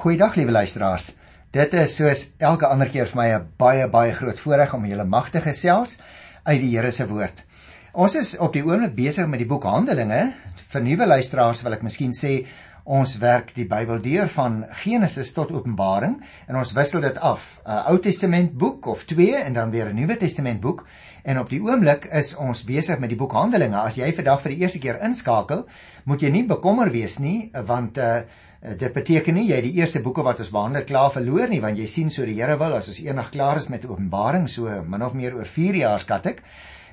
Goeiedag liewe luisteraars. Dit is soos elke ander keer vir my 'n baie baie groot voorreg om julle magte gesels uit die Here se woord. Ons is op die oomblik besig met die boek Handelinge. Vir nuwe luisteraars wil ek miskien sê ons werk die Bybel deur van Genesis tot Openbaring en ons wissel dit af. 'n Ou Testament boek of 2 en dan weer 'n Nuwe Testament boek. En op die oomblik is ons besig met die boek Handelinge. As jy vandag vir die eerste keer inskakel, moet jy nie bekommer wees nie want uh dit beteken nie jy die eerste boeke wat ons behandel klaar verloor nie want jy sien so die Here wil as ons eendag klaar is met Openbaring so min of meer oor 4 jaar skat ek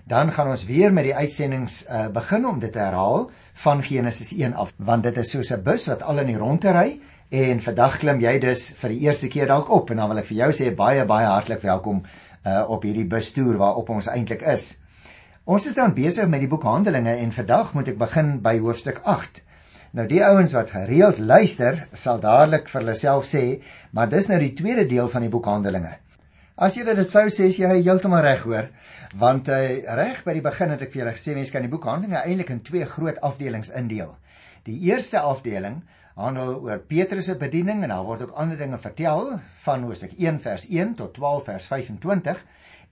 dan gaan ons weer met die uitsendings uh, begin om dit te herhaal van Genesis 1 af want dit is soos 'n bus wat al in die rondte ry en vandag klim jy dus vir die eerste keer dalk op en dan wil ek vir jou sê baie baie hartlik welkom uh, op hierdie bustoer waarop ons eintlik is. Ons is dan besig met die boek Handelinge en vandag moet ek begin by hoofstuk 8 Nou die ouens wat gereeld luister, sal dadelik vir hulle self sê, maar dis nou die tweede deel van die boek Handelinge. As jy dit sou sê, is jy heeltemal reg hoor, want uh, reg by die begin het ek vir julle gesê mense kan die boek Handelinge eintlik in twee groot afdelings indeel. Die eerste afdeling handel oor Petrus se bediening en daar word ook ander dinge vertel van Hosea 1 vers 1 tot 12 vers 25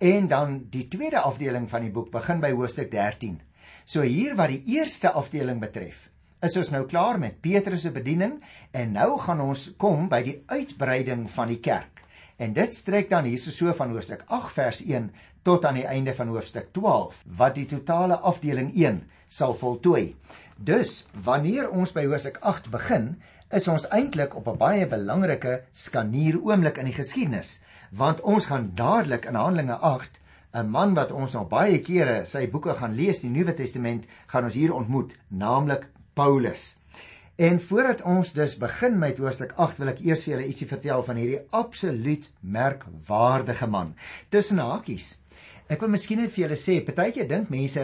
en dan die tweede afdeling van die boek begin by Hosea 13. So hier wat die eerste afdeling betref, is ons nou klaar met Petrus se bediening en nou gaan ons kom by die uitbreiding van die kerk. En dit strek dan hierso so van hoofstuk 8 vers 1 tot aan die einde van hoofstuk 12 wat die totale afdeling 1 sal voltooi. Dus wanneer ons by hoofstuk 8 begin, is ons eintlik op 'n baie belangrike skanier oomblik in die geskiedenis, want ons gaan dadelik in Handelinge 8 'n man wat ons nog baie kere sy boeke gaan lees, die Nuwe Testament, gaan ons hier ontmoet, naamlik Paulus. En voordat ons dus begin met hoofstuk 8 wil ek eers vir julle ietsie vertel van hierdie absoluut merkwaardige man. Tussen hakies. Ek wil miskien net vir julle sê, partykeer dink mense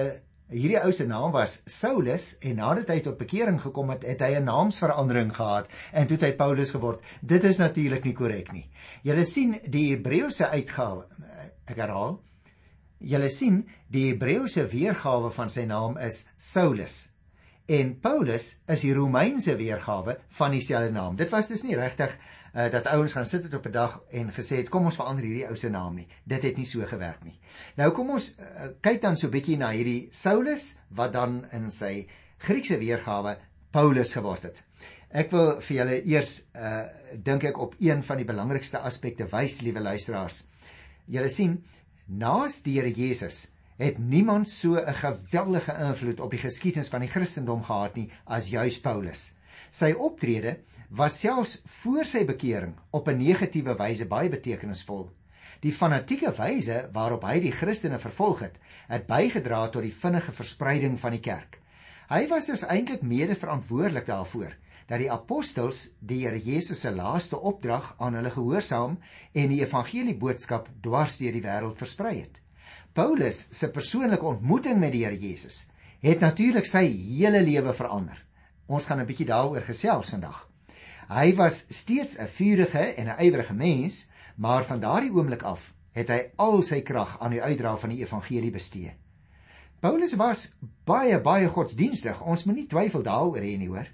hierdie ou se naam was Saulus en nadat hy tot bekering gekom het, het hy 'n naamsverandering gehad en toe het hy Paulus geword. Dit is natuurlik nie korrek nie. Julle sien die Hebreëse uitgawe, ek herhaal. Julle sien die Hebreëse weergawe van sy naam is Saulus en Paulus is die Romeinse weergawe van dieselfde naam. Dit was dus nie regtig uh, dat ouens gaan sit het op 'n dag en gesê het kom ons verander hierdie ou se naam nie. Dit het nie so gewerk nie. Nou kom ons uh, kyk dan so 'n bietjie na hierdie Saulus wat dan in sy Griekse weergawe Paulus geword het. Ek wil vir julle eers uh dink ek op een van die belangrikste aspekte wys, liewe luisteraars. Julle sien, naas die Here Jesus het niemand so 'n geweldige invloed op die geskiedenis van die Christendom gehad nie as juis Paulus. Sy optrede was selfs voor sy bekering op 'n negatiewe wyse baie betekenisvol. Die fanatieke wyse waarop hy die Christene vervolg het, het bygedra tot die vinnige verspreiding van die kerk. Hy was dus eintlik mede-verantwoordelik daarvoor dat die apostels die Here Jesus se laaste opdrag aan hulle gehoorsaam en die evangelie boodskap dwars deur die wêreld versprei het. Paulus se persoonlike ontmoeting met die Here Jesus het natuurlik sy hele lewe verander. Ons gaan 'n bietjie daaroor gesels vandag. Hy was steeds 'n vurige en 'n ywerige mens, maar van daardie oomblik af het hy al sy krag aan die uitdra van die evangelie bestee. Paulus was baie baie godsdienstig. Ons moenie twyfel daaroor hê nie, hoor.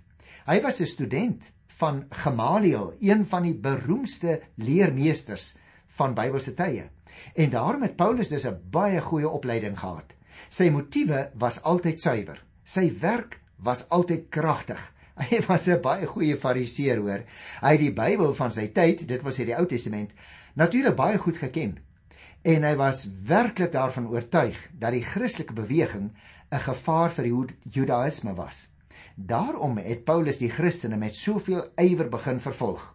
Hy was 'n student van Gamaliel, een van die beroemdste leermeesters van Bybelse tye. En daarom het Paulus dus 'n baie goeie opleiding gehad. Sy motiewe was altyd suiwer. Sy werk was altyd kragtig. Hy was 'n baie goeie fariseer, hoor. Hy het die Bybel van sy tyd, dit was hierdie Ou Testament, natuurlik baie goed geken. En hy was werklik daarvan oortuig dat die Christelike beweging 'n gevaar vir die Judaïsme was. Daarom het Paulus die Christene met soveel ywer begin vervolg.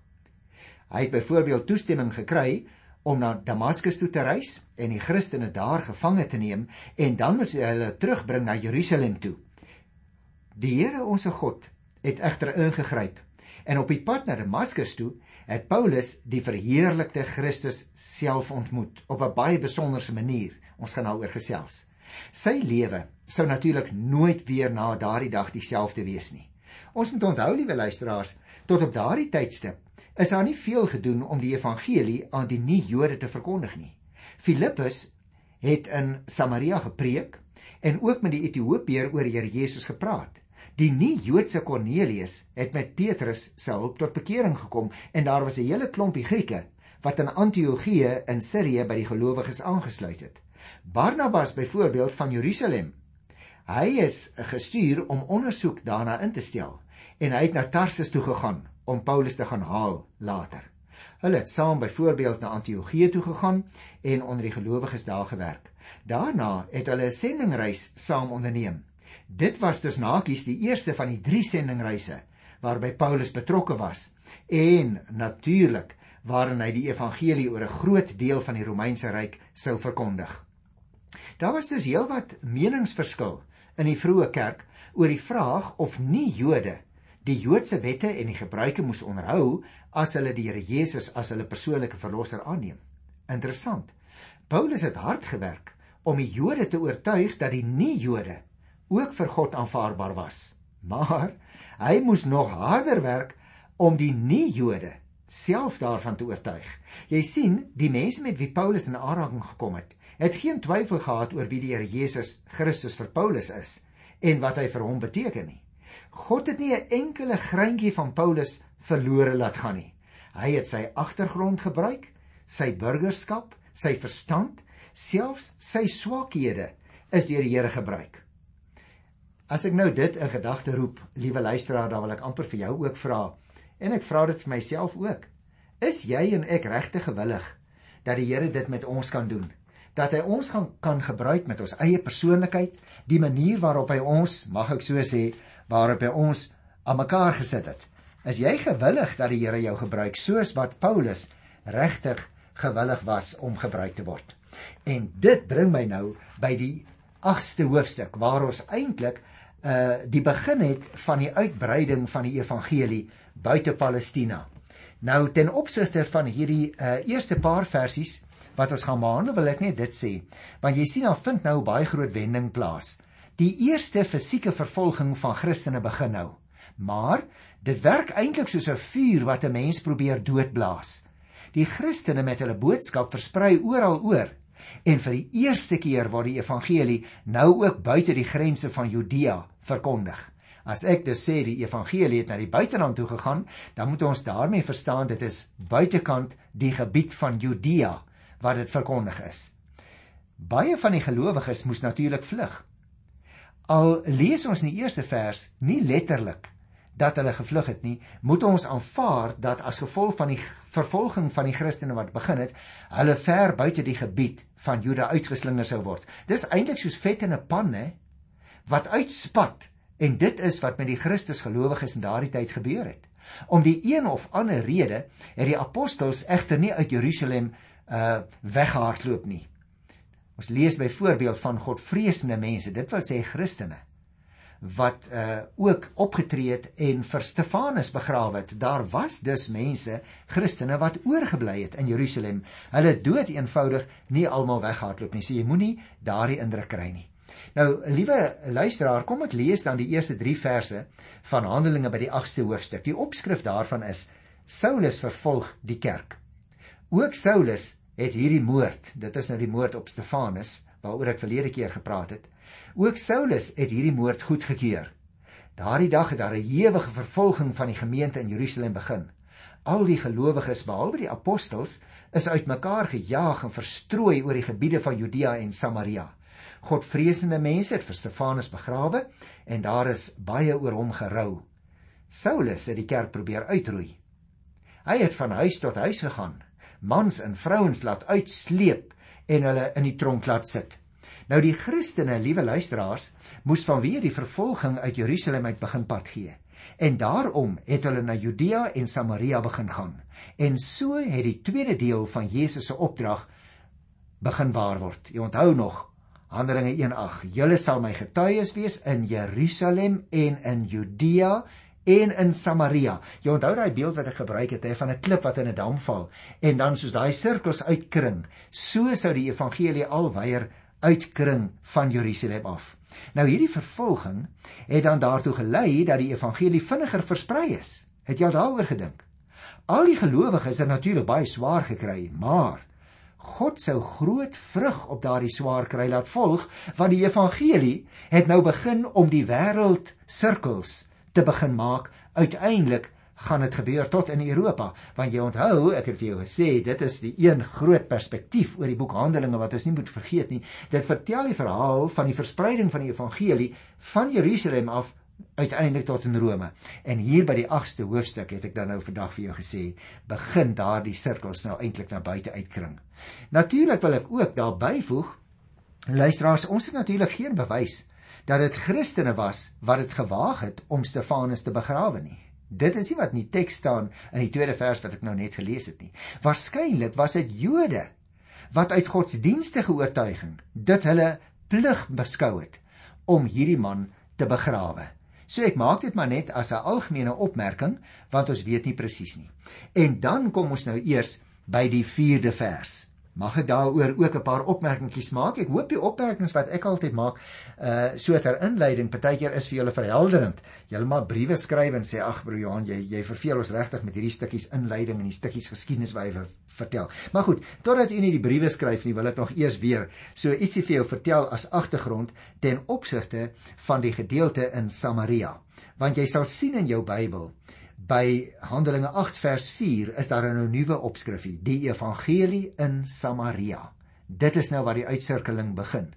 Hy het byvoorbeeld toestemming gekry om na Damaskus toe te reis en die Christene daar gevange te neem en dan moet hulle terugbring na Jerusalem toe. Die Here ons God het egter ingegryp en op die pad na Damaskus toe het Paulus die verheerlikte Christus self ontmoet op 'n baie besonderse manier. Ons gaan daaroor gesels. Sy lewe sou natuurlik nooit weer na daardie dag dieselfde wees nie. Ons moet onthou, liewe luisteraars, tot op daardie tydstip is daar nie veel gedoen om die evangelie aan die nie-Jode te verkondig nie. Filippus het in Samaria gepreek en ook met die Ethiopiër oor die Here Jesus gepraat. Die nie-Joodse Kornelius het met Petrus se hulp tot bekering gekom en daar was 'n hele klompie Grieke wat in Antiochië in Sirië by die gelowiges aangesluit het. Barnabas byvoorbeeld van Jerusalem. Hy is gestuur om ondersoek daarna in te stel en hy het na Tarsus toe gegaan om Paulus te gaan haal later. Hulle het saam byvoorbeeld na Antiochië toe gegaan en onder die gelowiges daar gewerk. Daarna het hulle 'n sendingreis saam onderneem. Dit was dus nakies die eerste van die 3 sendingreise waarby Paulus betrokke was en natuurlik waarin hy die evangelie oor 'n groot deel van die Romeinse ryk sou verkondig. Daar was dus heelwat meningsverskil in die vroeë kerk oor die vraag of nie Jode die Joodse wette en die gebruike moes onderhou as hulle die Here Jesus as hulle persoonlike verlosser aanneem. Interessant. Paulus het hard gewerk om die Jode te oortuig dat die nie-Jode ook vir God aanvaarbaar was. Maar hy moes nog harder werk om die nie-Jode self daarvan te oortuig. Jy sien, die mense met wie Paulus in aanraking gekom het, het geen twyfel gehad oor wie die Here Jesus Christus vir Paulus is en wat hy vir hom beteken nie. God het nie 'n enkele greintjie van Paulus verlore laat gaan nie. Hy het sy agtergrond gebruik, sy burgerskap, sy verstand selfs sy swakhede is deur die Here gebruik. As ek nou dit in gedagte roep, liewe luisteraar, dan wil ek amper vir jou ook vra en ek vra dit vir myself ook. Is jy en ek regtig gewillig dat die Here dit met ons kan doen? Dat hy ons gaan kan gebruik met ons eie persoonlikheid, die manier waarop hy ons, mag ek so sê, waarop hy ons aan mekaar gesit het. Is jy gewillig dat die Here jou gebruik soos wat Paulus regtig gewillig was om gebruik te word? En dit bring my nou by die 8ste hoofstuk waar ons eintlik uh die begin het van die uitbreiding van die evangelie buite Palestina. Nou ten opsigte van hierdie uh eerste paar versies wat ons gaan behandel, wil ek net dit sê, want jy sien dan vind nou baie groot wending plaas. Die eerste fisieke vervolging van Christene begin nou. Maar dit werk eintlik soos 'n vuur wat 'n mens probeer doodblaas. Die Christene met hulle boodskap versprei oral oor En vir die eerste keer word die evangelie nou ook buite die grense van Judea verkondig. As ek dus sê die evangelie het na die buiteland toe gegaan, dan moet ons daarmee verstaan dit is buitekant die gebied van Judea waar dit verkondig is. Baie van die gelowiges moes natuurlik vlug. Al lees ons in die eerste vers nie letterlik dat hulle gevlug het nie, moet ons aanvaar dat as gevolg van die vervolging van die Christene wat begin het, hulle ver buite die gebied van Juda uitgeslinger sou word. Dis eintlik soos vet in 'n pan, hè, wat uitspat en dit is wat met die Christusgelowiges in daardie tyd gebeur het. Om die een of ander rede het die apostels egter nie uit Jerusalem uh weggehardloop nie. Ons lees byvoorbeeld van Godvreesende mense, dit wil sê Christene wat uh ook opgetree het en vir Stefanus begrawe het. Daar was dus mense, Christene wat oorgebly het in Jerusalem. Hulle dood eenvoudig nie almal weghardloop nie. So jy moenie daardie indruk kry nie. Nou, liewe luisteraar, kom ek lees dan die eerste 3 verse van Handelinge by die 8ste hoofstuk. Die opskrif daarvan is Saulus vervolg die kerk. Ook Saulus het hierdie moord, dit is nou die moord op Stefanus waaroor ek verlede keer gepraat het, Ook Saulus het hierdie moord goedgekeur. Daardie dag het daar 'n ewige vervolging van die gemeente in Jerusalem begin. Al die gelowiges behalwe die apostels is uitmekaar gejaag en verstrooi oor die gebiede van Judea en Samaria. Godvreesende mense het vir Stefanus begrawe en daar is baie oor hom gerou. Saulus het die kerk probeer uitroei. Hy het van huis tot huis gegaan, mans en vrouens laat uitsleep en hulle in die tronk laat sit. Nou die Christene, liewe luisteraars, moes vanweë die vervolging uit Jerusalem uit begin pad gee. En daarom het hulle na Judea en Samaria begin gaan. En so het die tweede deel van Jesus se opdrag begin waar word. Jy onthou nog Handelinge 1:8. Julle sal my getuies wees in Jerusalem en in Judea en in Samaria. Jy onthou daai beeld wat ek gebruik het hè van 'n klip wat in 'n dam val en dan soos daai sirkels uitkring, so sou die evangelie alwyer uitkring van Jerusalem af. Nou hierdie vervolging het dan daartoe gelei dat die evangelie vinniger versprei is. Het jy daaroor gedink? Al die gelowiges het natuurlik baie swaar gekry, maar God sou groot vrug op daardie swaar kry laat volg want die evangelie het nou begin om die wêreld sirkels te begin maak. Uiteindelik gaan dit gebeur tot in Europa want jy onthou ek het vir jou gesê dit is die een groot perspektief oor die boek Handelinge wat ons nie moet vergeet nie. Dit vertel die verhaal van die verspreiding van die evangelie van Jerusalem af uiteindelik tot in Rome. En hier by die 8ste hoofstuk het ek dan nou vandag vir jou gesê begin daardie sirkels nou eintlik na buite uitkring. Natuurlik wil ek ook daar byvoeg luisteraars ons het natuurlik geen bewys dat dit Christene was wat dit gewaag het om Stefanus te begrawe nie Dit is nie wat in die teks staan in die tweede vers wat ek nou net gelees het nie. Waarskynlik was dit Jode wat uit godsdienstige oortuiging dit hulle plig beskou het om hierdie man te begrawe. So ek maak dit maar net as 'n algemene opmerking want ons weet nie presies nie. En dan kom ons nou eers by die 4de vers. Mag ek daaroor ook 'n paar opmerkingies maak? Ek hoop die opmerkings wat ek altyd maak, uh so ter inleiding, partykeer is vir julle verhelderend. Julle maar briewe skryf en sê ag broer Johan, jy jy verveel ons regtig met hierdie stukkies inleiding en die stukkies geskiedenis wat jy vertel. Maar goed, totdat u nie die briewe skryf nie, wil ek nog eers weer so ietsie vir jou vertel as agtergrond ten opsigte van die gedeelte in Samaria. Want jy sal sien in jou Bybel by Handelinge 8 vers 4 is daar 'n nuwe opskrifie, die evangelie in Samaria. Dit is nou waar die uitsirkeling begin.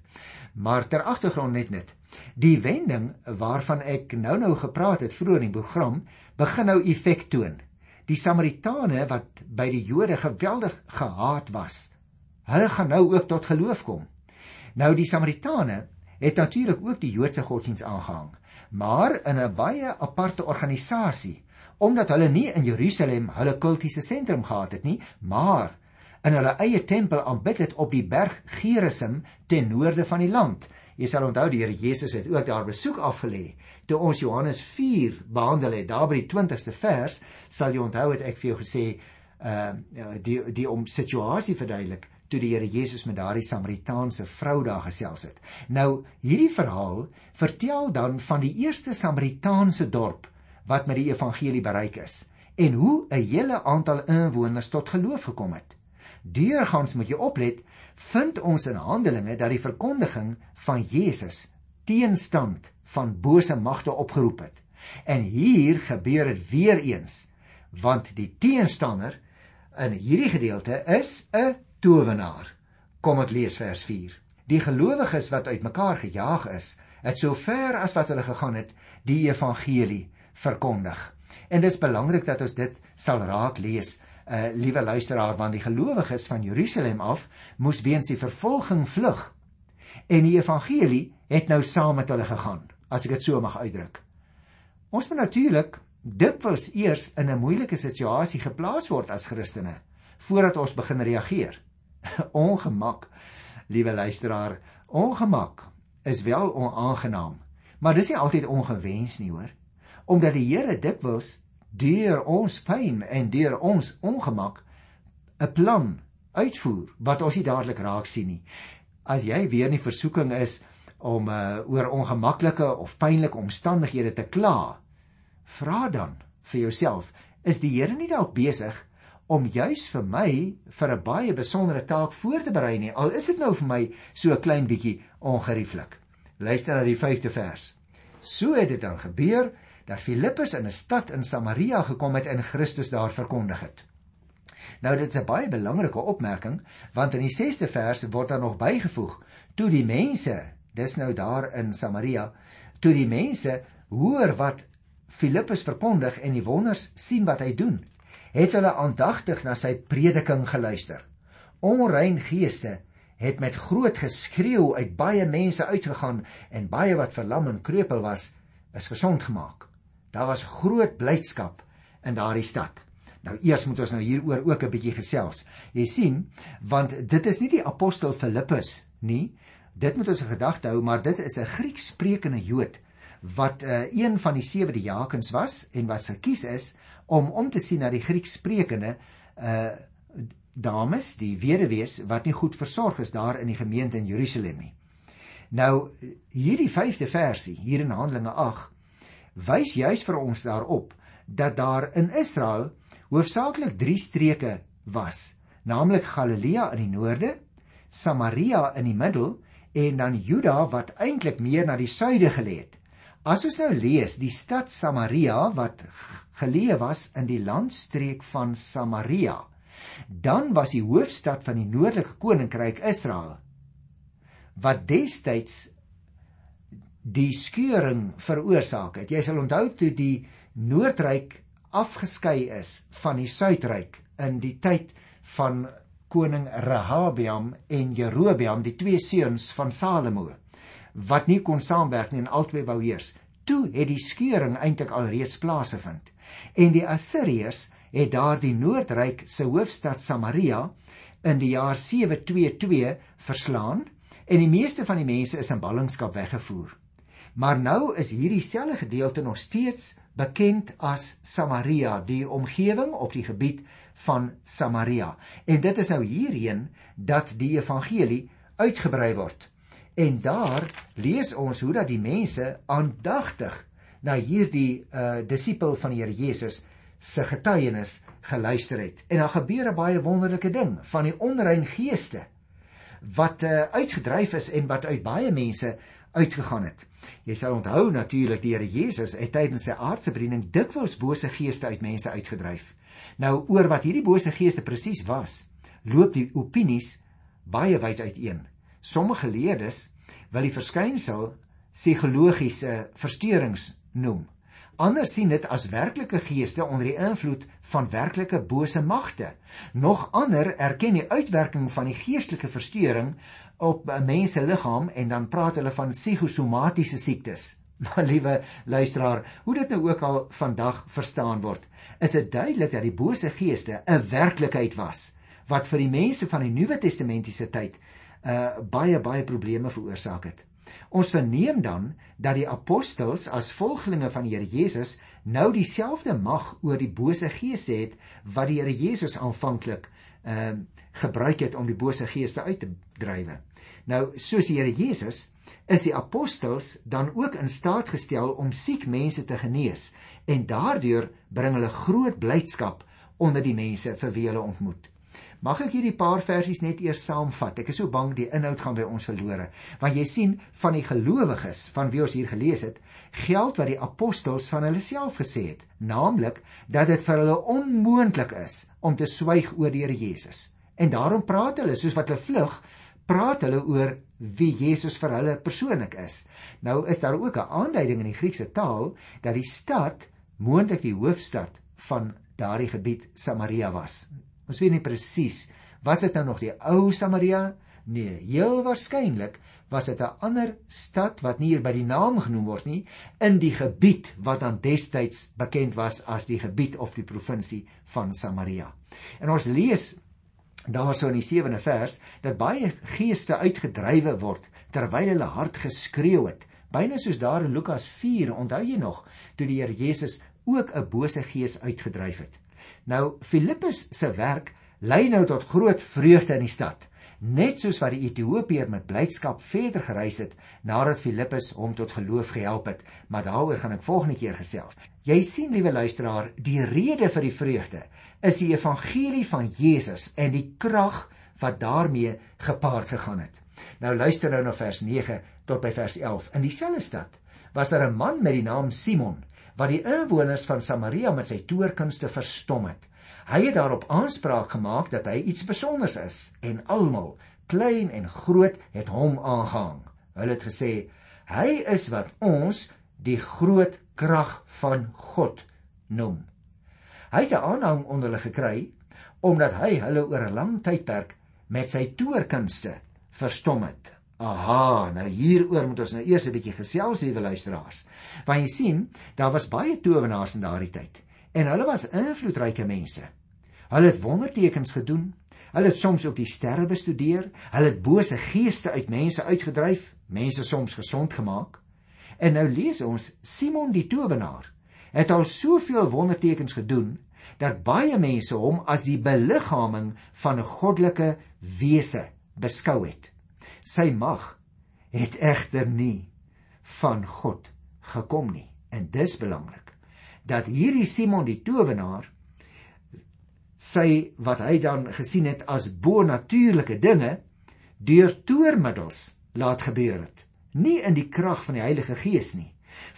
Maar ter agtergrond net net. Die wending waarvan ek nou-nou gepraat het vroeër in die program, begin nou effek toon. Die Samaritane wat by die Jode geweldig gehaat was, hulle gaan nou ook tot geloof kom. Nou die Samaritane het natuurlik ook die Joodse godsdiens aangehang, maar in 'n baie aparte organisasie omdat hulle nie in Jerusalem hulle kultiese sentrum gehad het nie, maar in hulle eie tempel aanbid het op die berg Gerizim ten noorde van die land. Jy sal onthou die Here Jesus het ook daar besoek afgelê. Toe ons Johannes 4 behandel het, daar by die 20ste vers, sal jy onthou het ek vir jou gesê, uh die die om situasie verduidelik toe die Here Jesus met daardie Samaritaanse vrou daar gesels het. Nou hierdie verhaal vertel dan van die eerste Samaritaanse dorp wat met die evangelie bereik is en hoe 'n hele aantal inwoners tot geloof gekom het. Deurgangs moet jy oplet, vind ons in Handelinge dat die verkondiging van Jesus teenstand van bose magte opgeroep het. En hier gebeur dit weer eens, want die teenstander in hierdie gedeelte is 'n towenaar. Kom ek lees vers 4. Die gelowiges wat uitmekaar gejaag is, het sover as wat hulle gegaan het, die evangelie verkondig. En dit is belangrik dat ons dit sal raak lees. Uh liewe luisteraar, want die gelowiges van Jerusalem af moes weens die vervolging vlug. En die evangelie het nou saam met hulle gegaan, as ek dit so mag uitdruk. Ons moet natuurlik dikwels eers in 'n moeilike situasie geplaas word as Christene voordat ons begin reageer. ongemak, liewe luisteraar, ongemak is wel onaangenaam, maar dis nie altyd ongewens nie, hoor omdat die Here dikwels deur ons pyn en deur ons ongemak 'n plan uitvoer wat ons nie dadelik raak sien nie. As jy weer in versoeking is om uh, oor ongemaklike of pynlike omstandighede te kla, vra dan vir jouself, is die Here nie dalk besig om juis vir my vir 'n baie besondere taak voor te berei nie? Al is dit nou vir my so 'n klein bietjie ongerieflik. Luister na die 5de vers. So het dit dan gebeur dat Filippus in 'n stad in Samaria gekom het en Christus daar verkondig het. Nou dit is 'n baie belangrike opmerking want in die 6ste vers word daar nog bygevoeg toe die mense dis nou daar in Samaria toe die mense hoor wat Filippus verkondig en die wonders sien wat hy doen het hulle aandagtig na sy prediking geluister onrein geeste het met groot geskreeu uit baie mense uitgegaan en baie wat verlam en kreupel was is gesond gemaak Daar was groot blydskap in daardie stad. Nou eers moet ons nou hieroor ook 'n bietjie gesels. Jy sien, want dit is nie die apostel Filippus nie. Dit moet ons in gedagte hou, maar dit is 'n Griekssprekende Jood wat uh, een van die sewe diakens was en wat gekies is om om te sien na die Griekssprekende uh dames, die weduwees wat nie goed versorg is daar in die gemeente in Jerusalem nie. Nou hierdie 5de versie hier in Handelinge wys juis vir ons daarop dat daar in Israel hoofsaaklik 3 streke was. naamlik Galilea in die noorde, Samaria in die middel en dan Juda wat eintlik meer na die suide gelê het. As ons nou lees die stad Samaria wat geleë was in die landstreek van Samaria, dan was die hoofstad van die noordelike koninkryk Israel wat destyds die skeuring veroorsaak het. Jy sal onthou toe die Noordryk afgeskei is van die Suidryk in die tyd van koning Rehabeam en Jerobeam, die twee seuns van Salomo, wat nie kon saamwerk nie en albei wou heers. Toe het die skeuring eintlik alreeds plaasgevind. En die Assiriërs het daardie Noordryk se hoofstad Samaria in die jaar 722 verslaan en die meeste van die mense is in ballingskap weggevoer. Maar nou is hierdie selfde gedeelte nog steeds bekend as Samaria, die omgewing of die gebied van Samaria. En dit is nou hierheen dat die evangelie uitgebrei word. En daar lees ons hoe dat die mense aandagtig na hierdie uh disipel van die Here Jesus se getuienis geluister het. En daar gebeur 'n baie wonderlike ding van die onrein geeste wat uh, uitgedryf is en wat uit baie mense uitgegaan het. Jy sal onthou natuurlik die Here Jesus het tydens sy aardse bediening dikwels bose geeste uit mense uitgedryf. Nou oor wat hierdie bose geeste presies was, loop die opinies baie wyd uiteen. Sommige geleerdes wil die verskynsel psigologiese versteurings noem. Ander sien dit as werklike geeste onder die invloed van werklike bose magte. Nog ander erken die uitwerking van die geestelike versteuring op 'n mens se liggaam en dan praat hulle van psigosomatiese siektes. Maar liewe luisteraar, hoe dit nou ook al vandag verstaan word, is dit duidelik dat die bose geeste 'n werklikheid was wat vir die mense van die Nuwe Testamentiese tyd uh baie baie probleme veroorsaak het. Ons verneem dan dat die apostels as volgelinge van die Here Jesus nou dieselfde mag oor die bose geeste het wat die Here Jesus aanvanklik ehm uh, gebruik het om die bose geeste uit te drywe. Nou, soos die Here Jesus is die apostels dan ook in staat gestel om siek mense te genees en daardeur bring hulle groot blydskap onder die mense vir wie hulle ontmoet. Mag ek hierdie paar versies net eers saamvat? Ek is so bang die inhoud gaan by ons verlore. Want jy sien van die gelowiges van wie ons hier gelees het, geld wat die apostels van hulle self gesê het, naamlik dat dit vir hulle onmoontlik is om te swyg oor die Here Jesus. En daarom praat hulle soos wat hulle vlug, praat hulle oor wie Jesus vir hulle persoonlik is. Nou is daar ook 'n aanduiding in die Griekse taal dat die stad moontlik die hoofstad van daardie gebied Samaria was. Ons weet nie presies was dit nou nog die ou Samaria? Nee, heel waarskynlik was dit 'n ander stad wat nie hier by die naam genoem word nie in die gebied wat dan destyds bekend was as die gebied of die provinsie van Samaria. En ons lees daarso in die 7de vers dat baie geeste uitgedrywe word terwyl hulle hard geskreeu het, byna soos daar in Lukas 4, onthou jy nog, toe die Here Jesus ook 'n bose gees uitgedryf het. Nou Filippus se werk lei nou tot groot vreugde in die stad, net soos wat die Ethiopiër met blydskap verder gereis het nadat Filippus hom tot geloof gehelp het, maar daaroor gaan ek volgende keer gesels. Jy sien, liewe luisteraar, die rede vir die vreugde is die evangelie van Jesus en die krag wat daarmee gepaard gegaan het. Nou luister nou na vers 9 tot by vers 11. In dieselfde stad was daar 'n man met die naam Simon wat die inwoners van Samaria met sy toorkunste verstom het. Hy het daarop aanspraak gemaak dat hy iets spesiaals is en almal, klein en groot, het hom aangehang. Hulle het gesê hy is wat ons die groot krag van God noem. Hy het 'n aanhang onder hulle gekry omdat hy hulle oor 'n lang tydperk met sy toorkunste verstom het. Aha, nou hieroor moet ons nou eers 'n bietjie gesels, liewe luisteraars. Want jy sien, daar was baie towenaars in daardie tyd en hulle was invloedryke mense. Hulle het wondertekens gedoen. Hulle het soms ook die sterre bestudeer. Hulle het bose geeste uit mense uitgedryf, mense soms gesond gemaak. En nou lees ons Simon die towenaar het al soveel wondertekens gedoen dat baie mense hom as die beliggaaming van 'n goddelike wese beskou het sy mag het egter nie van God gekom nie. En dis belangrik dat hierdie Simon die towenaar sy wat hy dan gesien het as bo-natuurlike dinge deur toormiddels laat gebeur het. Nie in die krag van die Heilige Gees nie.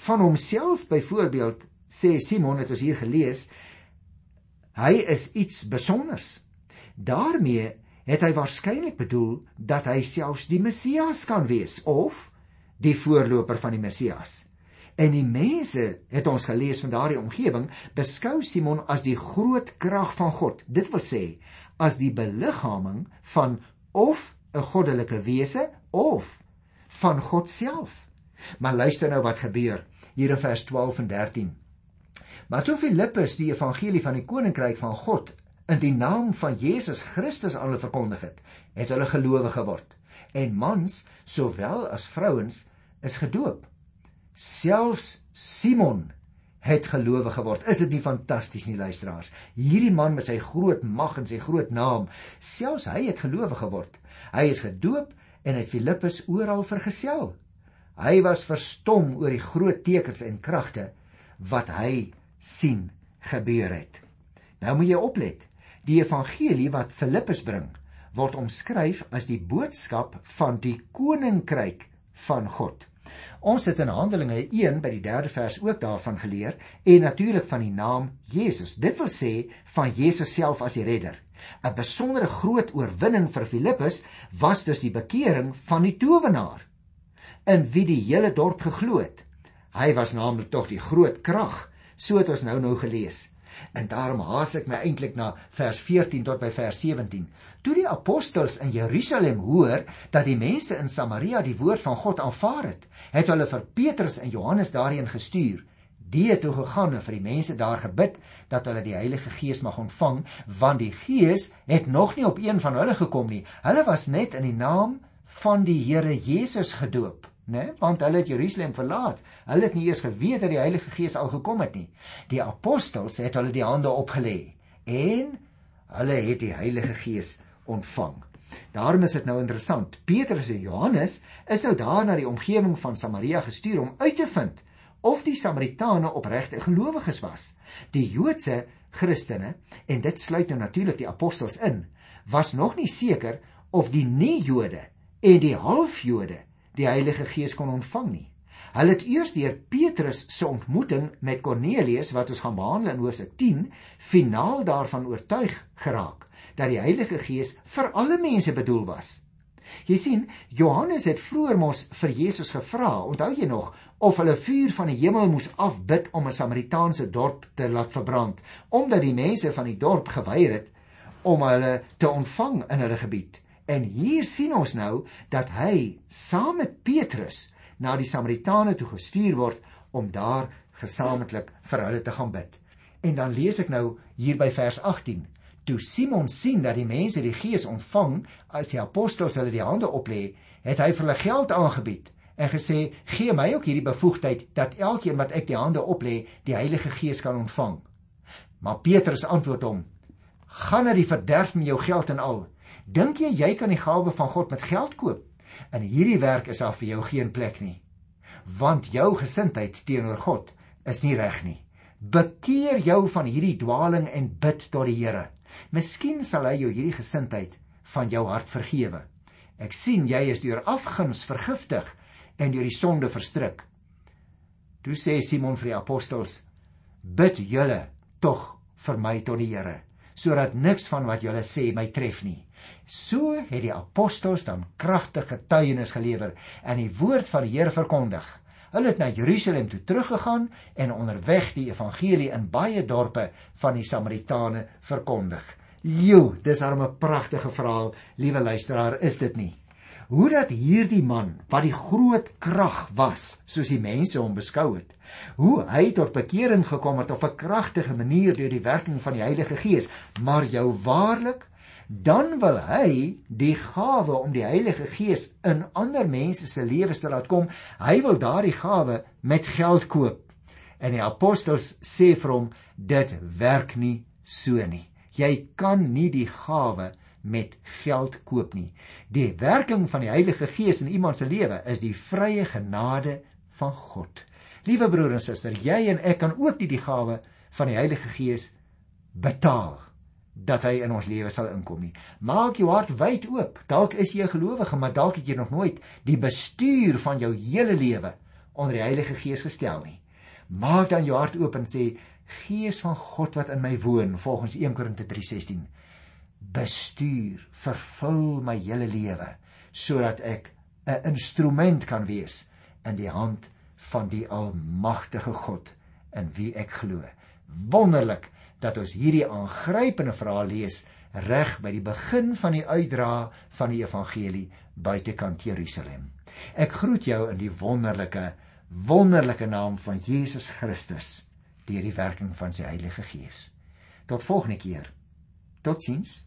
Van homself byvoorbeeld sê Simon het ons hier gelees hy is iets besonders. Daarmee het hy waarskynlik bedoel dat hy selfs die Messias kan wees of die voorloper van die Messias En die mense het ons gelees van daardie omgewing beskou Simon as die groot krag van God. Dit wil sê as die beliggaaming van of 'n goddelike wese of van God self. Maar luister nou wat gebeur hier in vers 12 en 13. Maar toe Filippus die evangelie van die koninkryk van God in die naam van Jesus Christus aan hulle verkondig het, het hulle gelowig geword. En mans sowel as vrouens is gedoop selfs Simon het gelowe geword. Is dit nie fantasties nie luisteraars? Hierdie man met sy groot mag en sy groot naam, selfs hy het gelowe geword. Hy is gedoop en het Filippus oral vergesel. Hy was verstom oor die groot tekens en kragte wat hy sien gebeur het. Nou moet jy oplet. Die evangelie wat Filippus bring, word omskryf as die boodskap van die koninkryk van God. Ons het in Handelinge 1 by die 3de vers ook daarvan geleer en natuurlik van die naam Jesus. Dit wil sê van Jesus self as die redder. 'n Besondere groot oorwinning vir Filippus was dus die bekering van die towenaar in wie die hele dorp geglo het. Hy was naamlik tog die groot krag, so het ons nou nou gelees. En daarom haas ek my eintlik na vers 14 tot by vers 17. Toe die apostels in Jerusalem hoor dat die mense in Samaria die woord van God aanvaar het, het hulle vir Petrus en Johannes daarheen gestuur. Die het toe gegaan en vir die mense daar gebid dat hulle die Heilige Gees mag ontvang, want die Gees het nog nie op een van hulle gekom nie. Hulle was net in die naam van die Here Jesus gedoop né? Want hulle het Jerusalem verlaat. Hulle het nie eers geweet dat die Heilige Gees al gekom het nie. Die apostels het hulle die hande opgelê en hulle het die Heilige Gees ontvang. Daarom is dit nou interessant. Petrus en Johannes is nou daar na die omgewing van Samaria gestuur om uit te vind of die Samaritane opregte gelowiges was. Die Joodse Christene en dit sluit nou natuurlik die apostels in, was nog nie seker of die nie-Jode en die half-Jode die Heilige Gees kon ontvang nie. Hulle het eers deur Petrus se ontmoeting met Kornelius wat ons gaan behandel in Hoofstuk 10, finaal daarvan oortuig geraak dat die Heilige Gees vir alle mense bedoel was. Jy sien, Johannes het vroeër mos vir Jesus gevra, onthou jy nog, of hulle vuur van die hemel moes afbid om 'n Samaritaanse dorp te laat verbrand, omdat die mense van die dorp geweier het om hulle te ontvang in hulle gebied. En hier sien ons nou dat hy saam met Petrus na die Samaritane toe gestuur word om daar gesamentlik vir hulle te gaan bid. En dan lees ek nou hier by vers 18. Toe Simon sien dat die mense die Gees ontvang as die apostels hulle die hande oplê, het hy vir hulle geld aangebied en gesê: "Gee my ook hierdie bevoegdheid dat elkeen wat ek die hande oplê, die Heilige Gees kan ontvang." Maar Petrus antwoord hom: "Gaan na die verderf met jou geld en al." Dink jy jy kan die gawe van God met geld koop? In hierdie werk is daar vir jou geen plek nie. Want jou gesindheid teenoor God is nie reg nie. Bekeer jou van hierdie dwaaling en bid tot die Here. Miskien sal hy jou hierdie gesindheid van jou hart vergewe. Ek sien jy is deur afguns vergiftig en deur die sonde verstrik. Toe sê Simon vir die apostels: Bid julle tog vir my tot die Here, sodat niks van wat julle sê my tref nie. So het die apostels dan kragtige getuienis gelewer en die woord van die Here verkondig. Hulle het na Jerusalem toe teruggegaan en onderweg die evangelie in baie dorpe van die Samaritane verkondig. Jo, dis 'n pragtige verhaal, liewe luisteraar, is dit nie? Hoe dat hierdie man, wat die groot krag was, soos die mense hom beskou het, hoe hy tot bekering gekom het op 'n kragtige manier deur die werking van die Heilige Gees, maar jou waarlik dan wil hy die gawe om die Heilige Gees in ander mense se lewens te laat kom. Hy wil daardie gawe met geld koop. En die apostels sê vir hom dit werk nie so nie. Jy kan nie die gawe met geld koop nie. Die werking van die Heilige Gees in iemand se lewe is die vrye genade van God. Liewe broer en suster, jy en ek kan ook nie die gawe van die Heilige Gees betaal dat hy in ons lewe sal inkom nie. Maak jou hart wyd oop. Dalk is jy 'n gelowige, maar dalk het jy nog nooit die bestuur van jou hele lewe onder die Heilige Gees gestel nie. Maak dan jou hart oop en sê Gees van God wat in my woon, volgens 1 Korinte 3:16, bestuur, vervul my hele lewe sodat ek 'n instrument kan wees in die hand van die almagtige God in wie ek glo. Wonderlik dat ons hierdie aangrypende verhaal lees reg by die begin van die uitdra van die evangelie buitekant Jerusalem. Ek groet jou in die wonderlike wonderlike naam van Jesus Christus deur die werking van sy Heilige Gees. Tot volgende keer. Totsiens.